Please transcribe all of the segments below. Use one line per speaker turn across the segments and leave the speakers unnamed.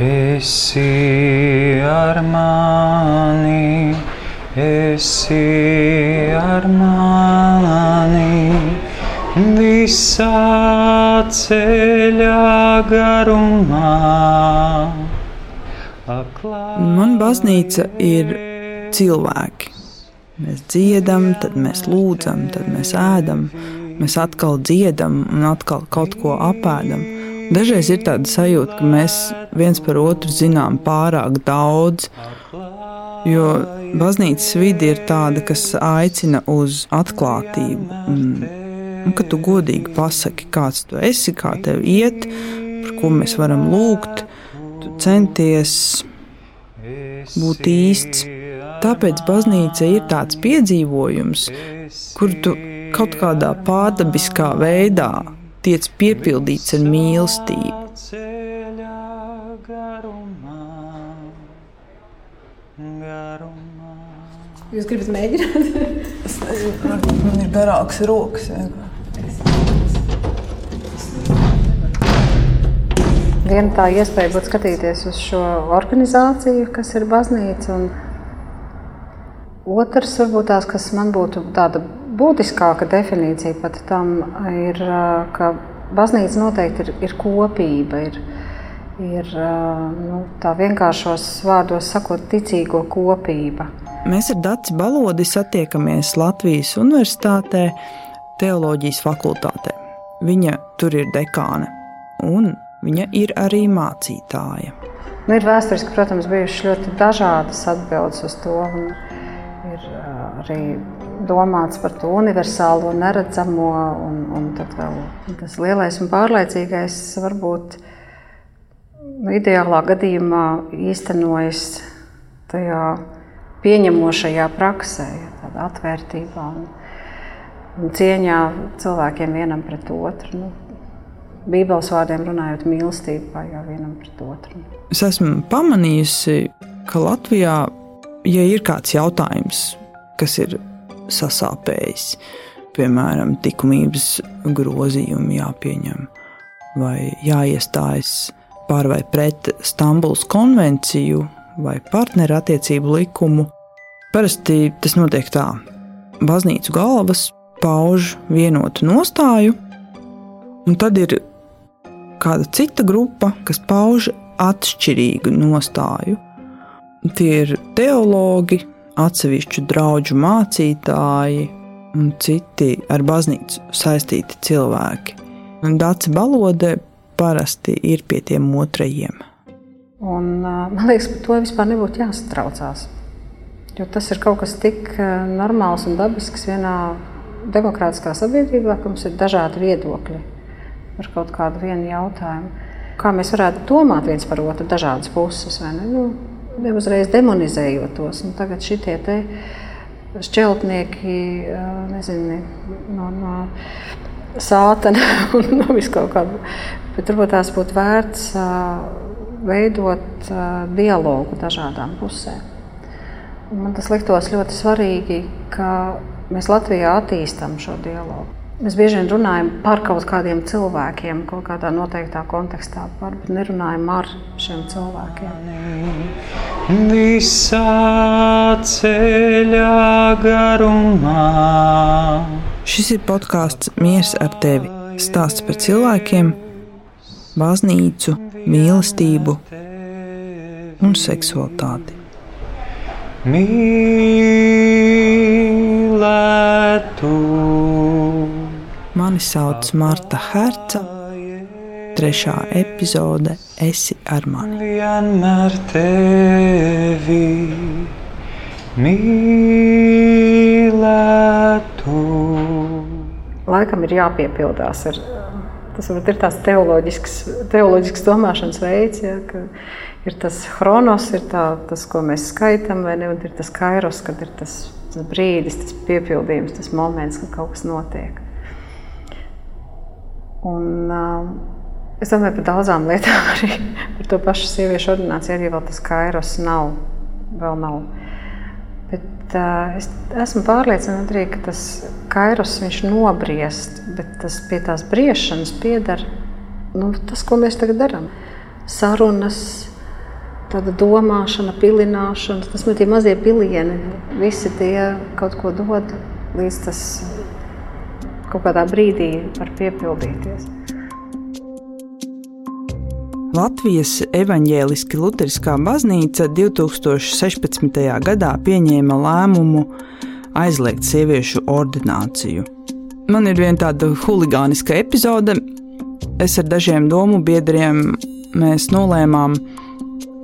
esi ar mani, esi ar mani. Visā ceļā garumā.
Man baznīca ir cilvēki. Mēs dziedam, tad mēs lūdzam, tad mēs ēdam, mēs atkal dziedam un atkal kaut ko apēdam. Dažreiz ir tāda sajūta, ka mēs viens par otru zinām pārāk daudz, jo baznīcas vidi ir tāda, kas aicina uz atklātību. Un, un kad tu godīgi pasaki, kāds tu esi, kā tev iet, par ko mēs varam lūgt, tu centies būt īsts. Tāpēc baznīca ir tāds piedzīvojums, kur tu kaut kādā pārdabiskā veidā tiec piepildīts ar mīlestību.
Jūs gribat mēģināt?
es nezinu, varbūt man ir garāks rokas.
Viena tā iespēja būtu skatīties uz šo organizāciju, kas ir baznīca. Un otrs, varbūt tās, kas man būtu tāda būtiskāka definīcija pat tam ir, ka baznīca noteikti ir, ir kopība. Ir, ir nu, tā vienkāršos vārdos sakot, ticīgo kopība.
Mēs ar Dāci Balodi satiekamies Latvijas Universitātē, Teoloģijas fakultātē. Viņa tur ir dekāne, un viņa ir arī mācītāja.
Nu, ir vēsturiski, protams, bijušas ļoti dažādas atbildes uz to. Ir arī domāts par to universālo, neredzamo, un, un vēl, tas lielais un pārliecīgais varbūt nu, ideālā gadījumā īstenojas tajā pieņemošajā praksē, tādā atvērtībā un, un cieņā cilvēkiem vienam pret otru. Nu, Bībeles vārdiem runājot, mīlestībā jau vienam pret otru.
Es esmu pamanījusi, ka Latvijā, ja ir kāds jautājums, kas ir sasāpējis. Piemēram, likumības grozījumi jāpieņem vai jāiestājas par vai pret Stambulas konvenciju vai partnerattiecību likumu. Parasti tas notiek tā: baznīcu galvas pauž vienotu nostāju, un tad ir kāda cita grupa, kas pauž atšķirīgu nostāju. Tie ir teologi, atsevišķu draugu mācītāji un citi ar baznīcu saistīti cilvēki. Dācis Balode parasti ir pie tiem otrajiem.
Un, man liekas, par to vispār nebūtu jāsatraucās. Jo tas ir kaut kas tik normāls un dabisks vienā demokrātiskā sabiedrībā, ka mums ir dažādi viedokļi par kaut kādu jautājumu. Kā mēs varētu domāt viens par otru, dažādas puses. Nu, neuzreiz demonizējot tos. Un tagad šitie te šķeltnieki, nezinu, no, no sātana un no viskaut kā. Bet varbūt tās būtu vērts veidot dialogu dažādām pusēm. Man tas liktos ļoti svarīgi, ka mēs Latvijā attīstām šo dialogu. Mēs bieži vien runājam par kaut kādiem cilvēkiem, kaut kādā noteiktā kontekstā, varbūt nerunājam ar šiem cilvēkiem.
Visā ceļā garumā.
Šis ir podkāsts Mieres ar tevi. Stāsts par cilvēkiem, baznīcu, mīlestību un seksualitāti.
Mīlētu.
Mani sauc Marta Herca. Trešā epizode Esi ar mani.
Vienmēr tevi mīlētu.
Laikam ir jāpiepildās ar Tas varbūt ir tāds teoloģisks, teoloģisks domāšanas veids, ja, ka ir tas chronos, ir tā, tas, ko mēs skaitām, vai ne, un ir tas kairos, kad ir tas, tas brīdis, tas piepildījums, tas moments, kad kaut kas notiek. Un, uh, es domāju par daudzām lietām, arī par to pašu sieviešu ordināciju. Arī vēl tas kairos nav. Vēl nav. Bet uh, es esmu pārliecināta arī, ka tas kairos viņš nobriest, bet tas pie tās briešanas pieder nu, tas, ko mēs tagad darām. Sarunas, tāda domāšana, pilināšana, tas man tie mazie pilieni, visi tie kaut ko dod, līdz tas kaut kādā brīdī var piepildīties.
Latvijas evaņģēliski Lutheriskā baznīca 2016. gadā pieņēma lēmumu aizliegt sieviešu ordināciju. Man ir viena tāda huligāniska epizode. Es ar dažiem domu biedriem nolēmām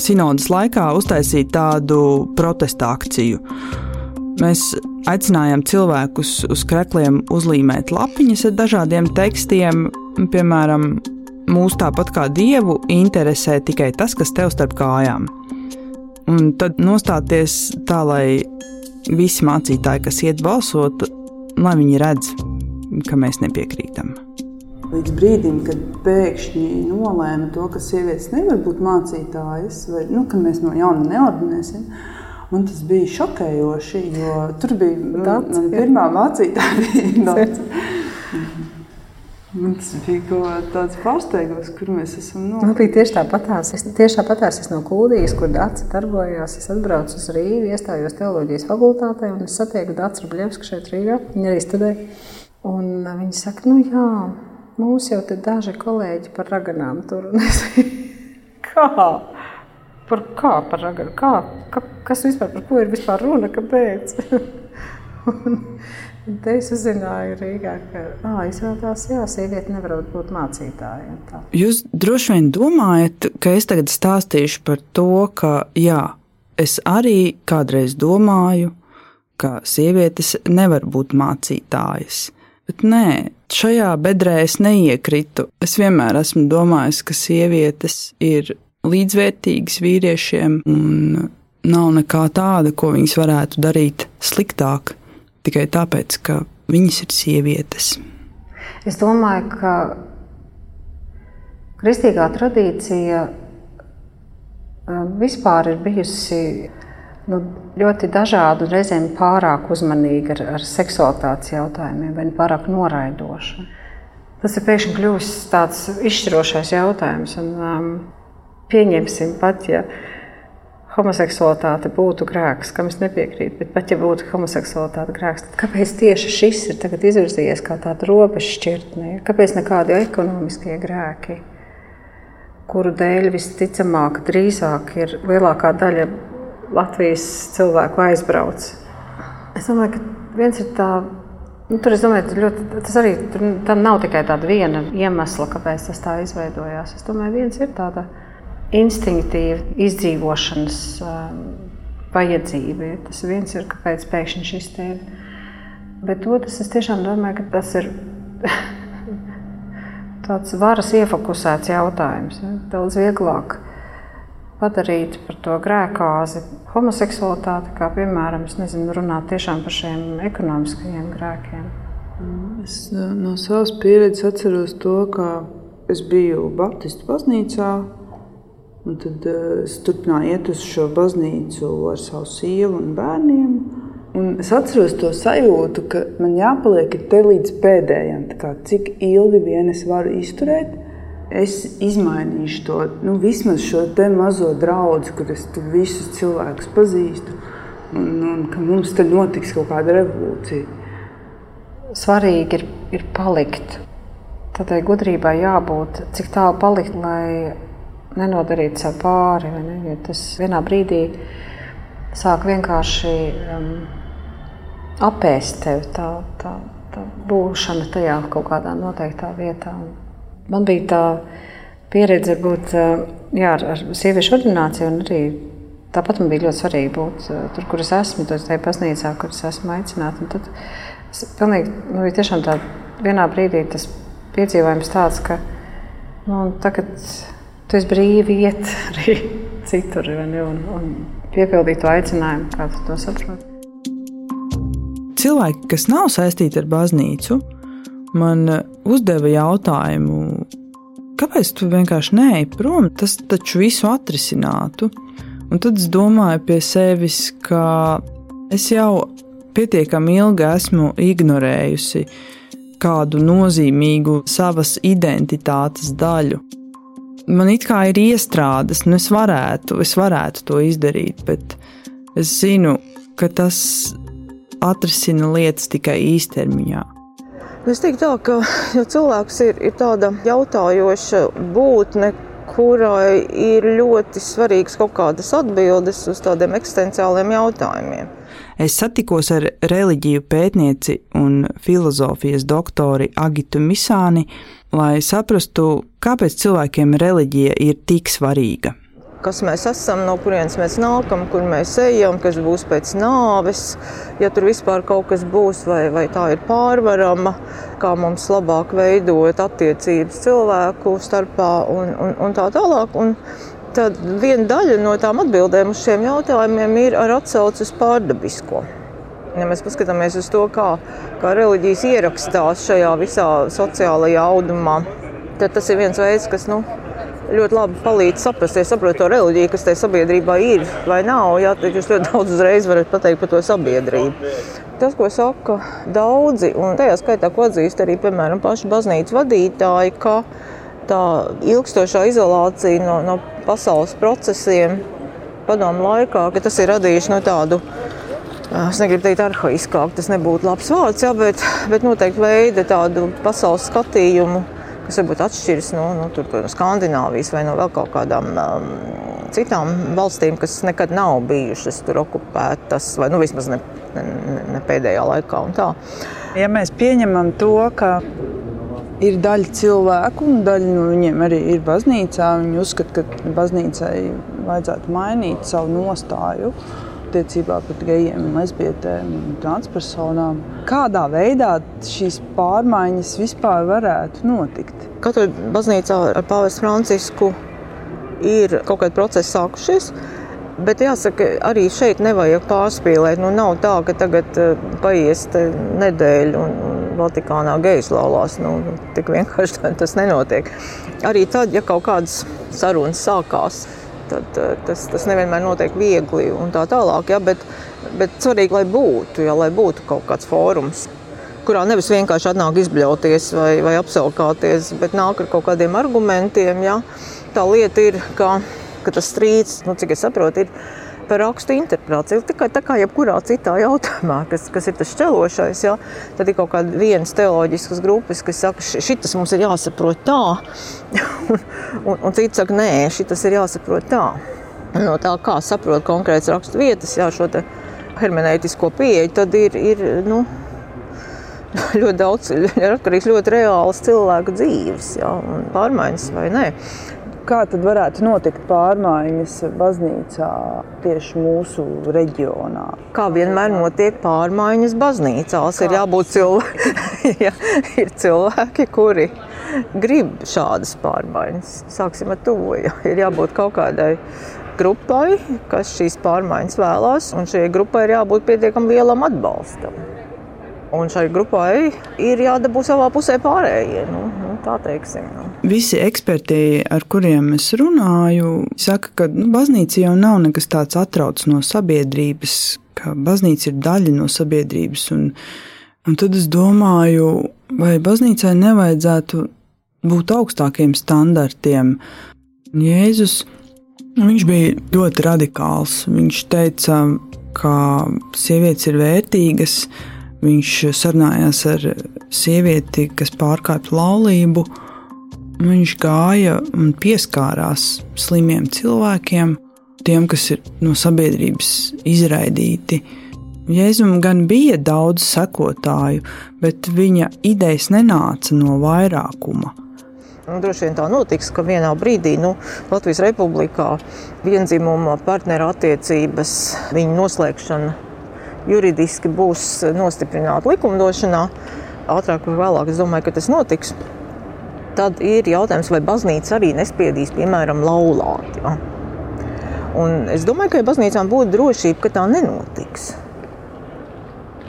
sinodas laikā uztaisīt tādu protesta akciju. Mēs aicinājām cilvēkus uz krekliem uzlīmēt lapiņas ar dažādiem tekstiem, piemēram, mūs tāpat kā dievu interesē tikai tas, kas tev starp kājām. Un tad nostāties tā, lai visi mācītāji, kas iet balsot, lai viņi redz, ka mēs nepiekrītam
līdz brīdim, kad pēkšņi nolēma to, ka sievietes nevar būt mācītājas, vai nu, ka mēs no jauna neordinēsim. Man tas bija šokējoši, jo tur bija nu, mana pirmā mācītāja. Tas bija kaut tāds pārsteigums, kur mēs esam.
No... Man bija tieši tāpatās. Es tieši tāpatās no Kūdijas, kur Dārts darbojās. Es atbraucu uz Rīgu, iestājos teoloģijas fakultātē un es satieku Dārts Rubļevsku šeit Rīgā. Viņa arī studēja. Un viņi saka, nu jā, Mūs jau te daži kolēģi par raganām tur. kā? Par kā par raganu? Kā? Ka, kas vispār, par ko ir vispār runa? Kāpēc? un te es uzzināju Rīgā, ka ā, izrādās, jā, sieviete nevar būt mācītāja. Tā.
Jūs droši vien domājat, ka es tagad stāstīšu par to, ka jā, es arī kādreiz domāju, ka sievietes nevar būt mācītājas. Bet nē, šajā bedrē es neiekritu. Es vienmēr esmu domājis, ka sievietes ir līdzvērtīgas vīriešiem un nav nekā tāda, ko viņas varētu darīt sliktāk tikai tāpēc, ka viņas ir sievietes.
Es domāju, ka kristīgā tradīcija eh, vispār ir bijusi nu, ļoti dažādi un reizēm pārāk uzmanīgi ar, ar seksualitātes jautājumiem vai pārāk noraidoši. Tas ir pēkšņi kļuvis tāds izšķirošais jautājums. Un, um, pieņemsim pat, ja homoseksualitāte būtu grēks, kam es nepiekrītu, bet pat ja būtu homoseksualitāte grēks, tad kāpēc tieši šis ir izvirzījies kā tāda robežšķirtne? Kāpēc nekādi ekonomiskie grēki, kuru dēļ visticamāk drīzāk ir lielākā daļa Latvijas cilvēku aizbrauc. Es domāju, ka viens ir tā. Nu, tur es domāju, ļoti, tas arī tur, tam nav tikai tāda viena iemesla, kāpēc tas tā izveidojās. Es domāju, viens ir tāda instinktīva izdzīvošanas um, vajadzība. Tas viens ir, kāpēc pēkšņi šis te ir. Bet otrs, es tiešām domāju, ka tas ir tāds varas iefokusēts jautājums. Ja? Daudz vieglāk padarīt par to grēkāzi homoseksualitāti, kā piemēram, nezinu, runāt tiešām par šiem ekonomiskajiem grēkiem.
Es eh, no savas pieredzes atceros to, ka es biju Baptistu baznīcā, un tad eh, es turpināju iet uz šo baznīcu ar savu sievu un bērniem. Un es atceros to sajūtu, ka man jāpaliek te līdz pēdējiem, cik ilgi vien es varu izturēt es izmainīšu to nu, vismaz šo mazo draugu, kur es visus cilvēkus pazīstu, un, un ka mums te notiks kaut kāda revolūcija.
Svarīgi ir, ir palikt. Tādai gudrībai jābūt, cik tālu palikt, lai nenodarītu sev pāri. Ne? Ja tas vienā brīdī sāk vienkārši um, apēst tevi, tā, tā, tā būšana tajā kaut kādā noteiktā vietā. Man bija tā pieredze būt jā, ar, ar sieviešu ordināciju, un arī tāpat man bija ļoti svarīgi būt tur, kur es esmu, tajā baznīcā, kur es esmu aicināta. Tad es pilnīgi, nu, tiešām tā vienā brīdī tas piedzīvojums tāds, ka nu, tagad tu esi brīvi iet arī citur ne, un, un piepildīt to aicinājumu, kā tu to saproti.
Cilvēki, kas nav saistīti ar baznīcu, man eh, uzdeva jautājumu, kāpēc tu vienkārši neej prom? Tas taču visu atrisinātu. Un tad es domāju pie sevis, ka es jau pietiekami ilgi esmu ignorējusi kādu nozīmīgu savas identitātes daļu. Man it kā ir iestrādes, nu es varētu, es varētu to izdarīt, bet es zinu, ka tas atrisina lietas tikai īstermiņā.
Es teiktu, tā, ka ja cilvēks ir, ir tāda jautājoša būtne, kurai ir ļoti svarīgas kaut kādas atbildes uz tādiem eksistenciāliem jautājumiem.
Es satikos ar reliģiju pētnieci un filozofijas doktori Agitu Misāni, lai saprastu, kāpēc cilvēkiem reliģija ir tik svarīga
kas mēs esam, no kurienes mēs nākam, kur mēs ejam, kas būs pēc nāves, ja tur vispār kaut kas būs, vai, vai tā ir pārvarama, kā mums labāk veidot attiecības cilvēku starpā un, un, un tā tālāk. Un tad viena daļa no tām atbildēm uz šiem jautājumiem ir ar atsauci uz pārdabisko. Ja mēs paskatāmies uz to, kā, kā reliģijas ierakstās šajā visā sociālajā audumā, tad tas ir viens veids, kas nu, ļoti labi palīdz saprast, ja saprot to reliģiju, kas tajā sabiedrībā ir vai nav. Jā, tad jūs ļoti daudz uzreiz varat pateikt par to sabiedrību. Tas, ko saka daudzi, un tajā skaitā, ko atzīst arī piemēram, paši baznīcas vadītāji, ka tā ilgstošā izolācija no, no pasaules procesiem padomu laikā, ka tas ir radījis no tādu Es negribu teikt, arhaiskāk, tas nebūtu labs vārds, jā, bet, bet noteikti veida tādu pasaules skatījumu, kas varbūt atšķiras no nu, tur, Skandināvijas vai no vēl kaut kādām um, citām valstīm, kas nekad nav bijušas tur okupētas, vai nu, vismaz ne, ne, ne pēdējā laikā.
Ja mēs pieņemam to, ka ir daļa cilvēku, un daļa no viņiem arī ir baznīcā, viņi uzskata, ka baznīcai vajadzētu mainīt savu nostāju attiecībā pret gejiem, lesbietēm un transpersonām. Kādā veidā šīs pārmaiņas vispār varētu notikt?
Katra baznīcā ar Pāvestu Francisku ir kaut kādi procesi sākušies. Bet jāsaka, arī šeit nevajag pārspīlēt. Nu, nav tā, ka tagad uh, paies nedēļa un Vatikānā gejas laulās. Nu, tik vienkārši tas nenotiek. Arī tad, ja kaut kādas sarunas sākās, tad eh, tas, tas nevienmēr notiek viegli un tā tālāk. Ja, bet, bet svarīgi, lai būtu, ja, lai būtu kaut kāds fórums, kurā nevis vienkārši atnāk izbļauties vai, vai apsaukāties, bet nāk ar kaut kādiem argumentiem. Ja. Tā lieta ir, ka, ka tas strīds, nu, cik es saprotu, ir par rakstu interpretāciju. Tikai tā kā jebkurā citā jautājumā, kas, kas ir tas šķelošais, ja, tad ir kaut kāda vienas teoloģiskas grupas, kas saka, šis mums ir jāsaprot tā, un, un, un citi saka, nē, šis ir jāsaprot tā. No tā, kā saprot konkrēts rakstu vietas, jā, šo hermenētisko pieeju, tad ir, ir nu, ļoti daudz, ir atkarīgs ļoti reāls cilvēku dzīves, jā, pārmaiņas vai nē
kā tad varētu notikt pārmaiņas baznīcā tieši mūsu reģionā?
Kā vienmēr notiek pārmaiņas baznīcās, Kā? ir jābūt cilvēki, ja, ir cilvēki, kuri grib šādas pārmaiņas. Sāksim ar to, ja ir jābūt kaut kādai grupai, kas šīs pārmaiņas vēlās, un šai grupai ir jābūt pietiekami lielam atbalstam. Un šai grupai ir jādabū savā pusē pārējie. Nu, tā teiksim. Nu.
Visi eksperti, ar kuriem es runāju, saka, ka nu, baznīca jau nav nekas tāds atrauts no sabiedrības, ka baznīca ir daļa no sabiedrības. Un, un tad es domāju, vai baznīcai nevajadzētu būt augstākiem standartiem. Jēzus viņš bija ļoti radikāls. Viņš teica, ka sievietes ir vērtīgas Viņš sarunājās ar sievieti, kas pārkāpj laulību. Viņš gāja un pieskārās slimiem cilvēkiem, tiem, kas ir no sabiedrības izraidīti. Jēzum gan bija daudz sekotāju, bet viņa idejas nenāca no vairākuma.
Nu, droši vien tā notiks, ka vienā brīdī nu, Latvijas Republikā vienzimuma partneru attiecības, viņa noslēgšana juridiski būs nostiprināta likumdošanā, ātrāk vai vēlāk, es domāju, ka tas notiks. Tad ir jautājums, vai baznīca arī nespiedīs, piemēram, laulāt. Ja? Un es domāju, ka ja baznīcām būtu drošība, ka tā nenotiks.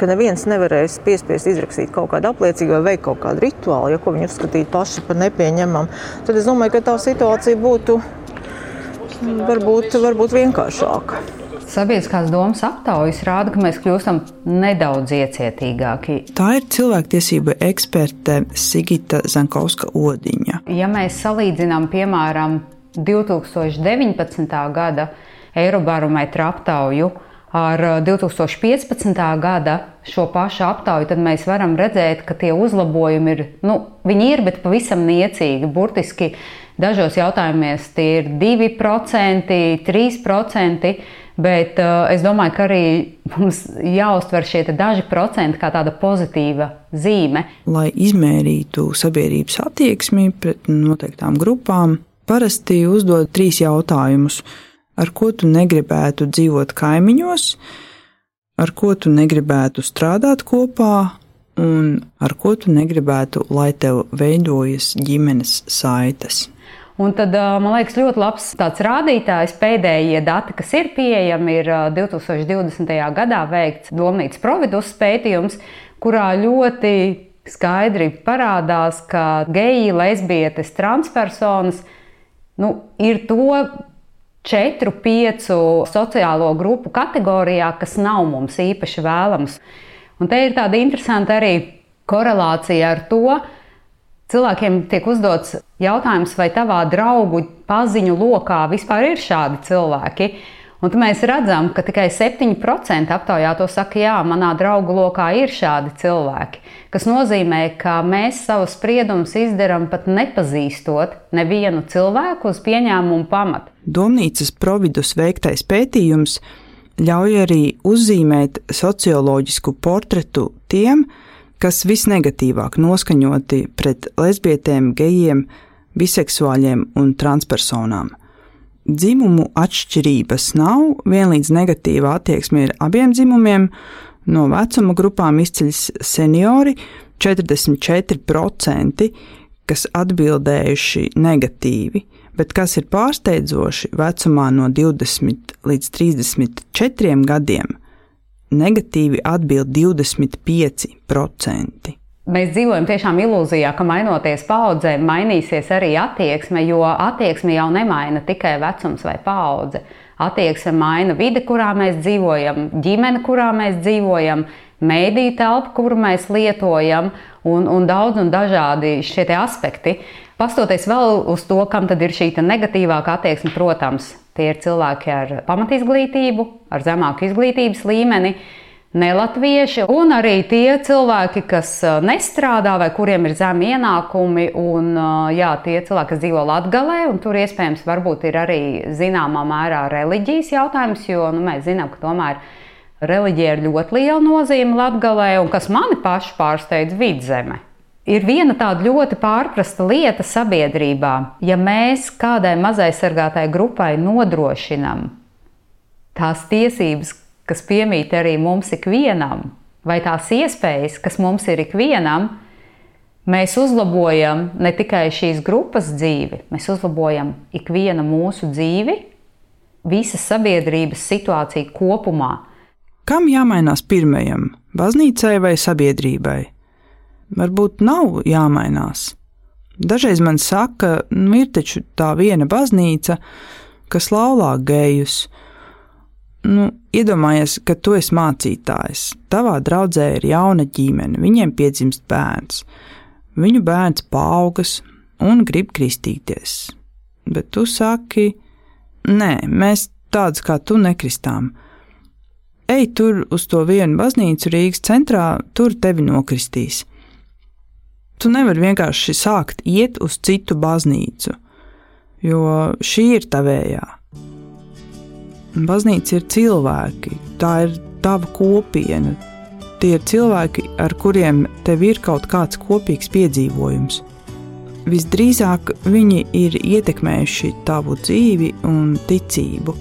Ka neviens nevarēs piespiest izrakstīt kaut kādu apliecību vai veikt kaut kādu rituālu, ja ko viņi uzskatītu paši par nepieņemamu. Tad es domāju, ka tā situācija būtu varbūt, varbūt vienkāršāka.
Sabiedriskās domas aptaujas rāda, ka mēs kļūstam nedaudz iecietīgāki.
Tā ir cilvēktiesība eksperte Sigita Zankovska Odiņa.
Ja mēs salīdzinām, piemēram, 2019. gada Eirobarometra aptauju ar 2015. gada šo pašu aptauju, tad mēs varam redzēt, ka tie uzlabojumi ir, nu, viņi ir, bet pavisam niecīgi. Burtiski dažos jautājumos tie ir 2%, 3%. Bet uh, es domāju, ka arī mums jāuztver šie daži procenti kā tāda pozitīva zīme.
Lai izmērītu sabiedrības attieksmi pret noteiktām grupām, parasti uzdod trīs jautājumus. Ar ko tu negribētu dzīvot kaimiņos, ar ko tu negribētu strādāt kopā, un ar ko tu negribētu, lai tev veidojas ģimenes saites.
Un tad, man liekas, ļoti labs tāds rādītājs, pēdējie dati, kas ir pieejami, ir 2020. gadā veikts Domnīcas providus pētījums, kurā ļoti skaidri parādās, ka geji, lesbietes, transpersonas nu, ir to četru, piecu sociālo grupu kategorijā, kas nav mums īpaši vēlams. Un te ir tāda interesanta arī korelācija ar to, Cilvēkiem tiek uzdots jautājums, vai tavā draugu paziņu lokā vispār ir šādi cilvēki. Un mēs redzam, ka tikai 7% aptaujā to saka, jā, manā draugu lokā ir šādi cilvēki. Tas nozīmē, ka mēs savus spriedumus izdarām pat nepazīstot nevienu cilvēku uz pieņēmumu pamatu.
Domnīcas providus veiktais pētījums ļauj arī uzzīmēt socioloģisku portretu tiem, kas visnegatīvāk noskaņoti pret lesbietēm, gejiem, biseksuāļiem un transpersonām. Dzimumu atšķirības nav, vienlīdz negatīva attieksme ir abiem dzimumiem. No vecuma grupām izceļas seniori 44%, kas atbildējuši negatīvi, bet kas ir pārsteidzoši, vecumā no 20 līdz 34 gadiem negatīvi atbild 25%.
Mēs dzīvojam tiešām ilūzijā, ka mainoties paudzēm, mainīsies arī attieksme, jo attieksme jau nemaina tikai vecums vai paudze. Attieksme maina vide, kurā mēs dzīvojam, ģimene, kurā mēs dzīvojam, mēdīņu telpa, kuru mēs lietojam, un, un daudz un dažādi šie aspekti. Pastoties vēl uz to, kam tad ir šī negatīvākā attieksme, protams, Tie ir cilvēki ar pamatizglītību, ar zemāku izglītības līmeni, nelatvieši, un arī tie cilvēki, kas uh, nestrādā vai kuriem ir zemi ienākumi, un uh, jā, tie cilvēki, kas dzīvo Latvijā, un tur iespējams ir arī zināmā mērā reliģijas jautājums, jo nu, mēs zinām, ka tomēr reliģija ir ļoti liela nozīme Latvijā, un kas mani pašu pārsteidz vidzeme. Ir viena tāda ļoti pārprasta lieta sabiedrībā. Ja mēs kādai mazaisargātai grupai nodrošinām tās tiesības, kas piemīt arī mums ikvienam, vai tās iespējas, kas mums ir ikvienam, mēs uzlabojam ne tikai šīs grupas dzīvi, mēs uzlabojam ikviena mūsu dzīvi, visas sabiedrības situāciju kopumā.
Kam jāmainās pirmajam - baznīcai vai sabiedrībai? Varbūt nav jāmainās. Dažreiz man saka, nu, ir taču tā viena baznīca, kas laulā gejus. Nu, iedomājies, ka tu esi mācītājs, tavā draudzē ir jauna ģimene, viņiem piedzimst bērns. Viņu bērns paaugas un grib kristīties. Bet tu saki, nē, mēs tādus kā tu nekristām. Ej tur uz to vienu baznīcu Rīgas centrā, tur tevi nokristīs. Tu nevari vienkārši sākt iet uz citu baznīcu, jo šī ir tavējā. Baznīca ir cilvēki, tā ir tava kopiena. Tie ir cilvēki, ar kuriem tev ir kaut kāds kopīgs piedzīvojums. Visdrīzāk viņi ir ietekmējuši tavu dzīvi un ticību.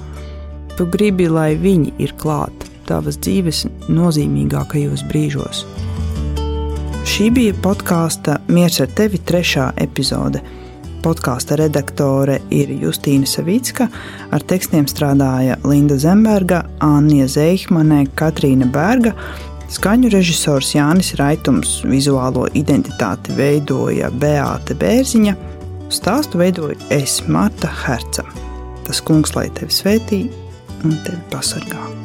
Tu gribi, lai viņi ir klāt tavas dzīves nozīmīgākajos brīžos. Šī bija podkāsta Mieru ar tevi trešā epizode. Podkāsta redaktore ir Justīna Savicka, ar tekstiem strādāja Linda Zemberga, Anna Zeihmane, Katrīna Berga, skaņu režisors Jānis Raitums, vizuālo identitāti veidoja Beāte Bērziņa, stāstu veidoja es Marta Herca. Tas kungs lai tevi svētī, un tevi pasargā.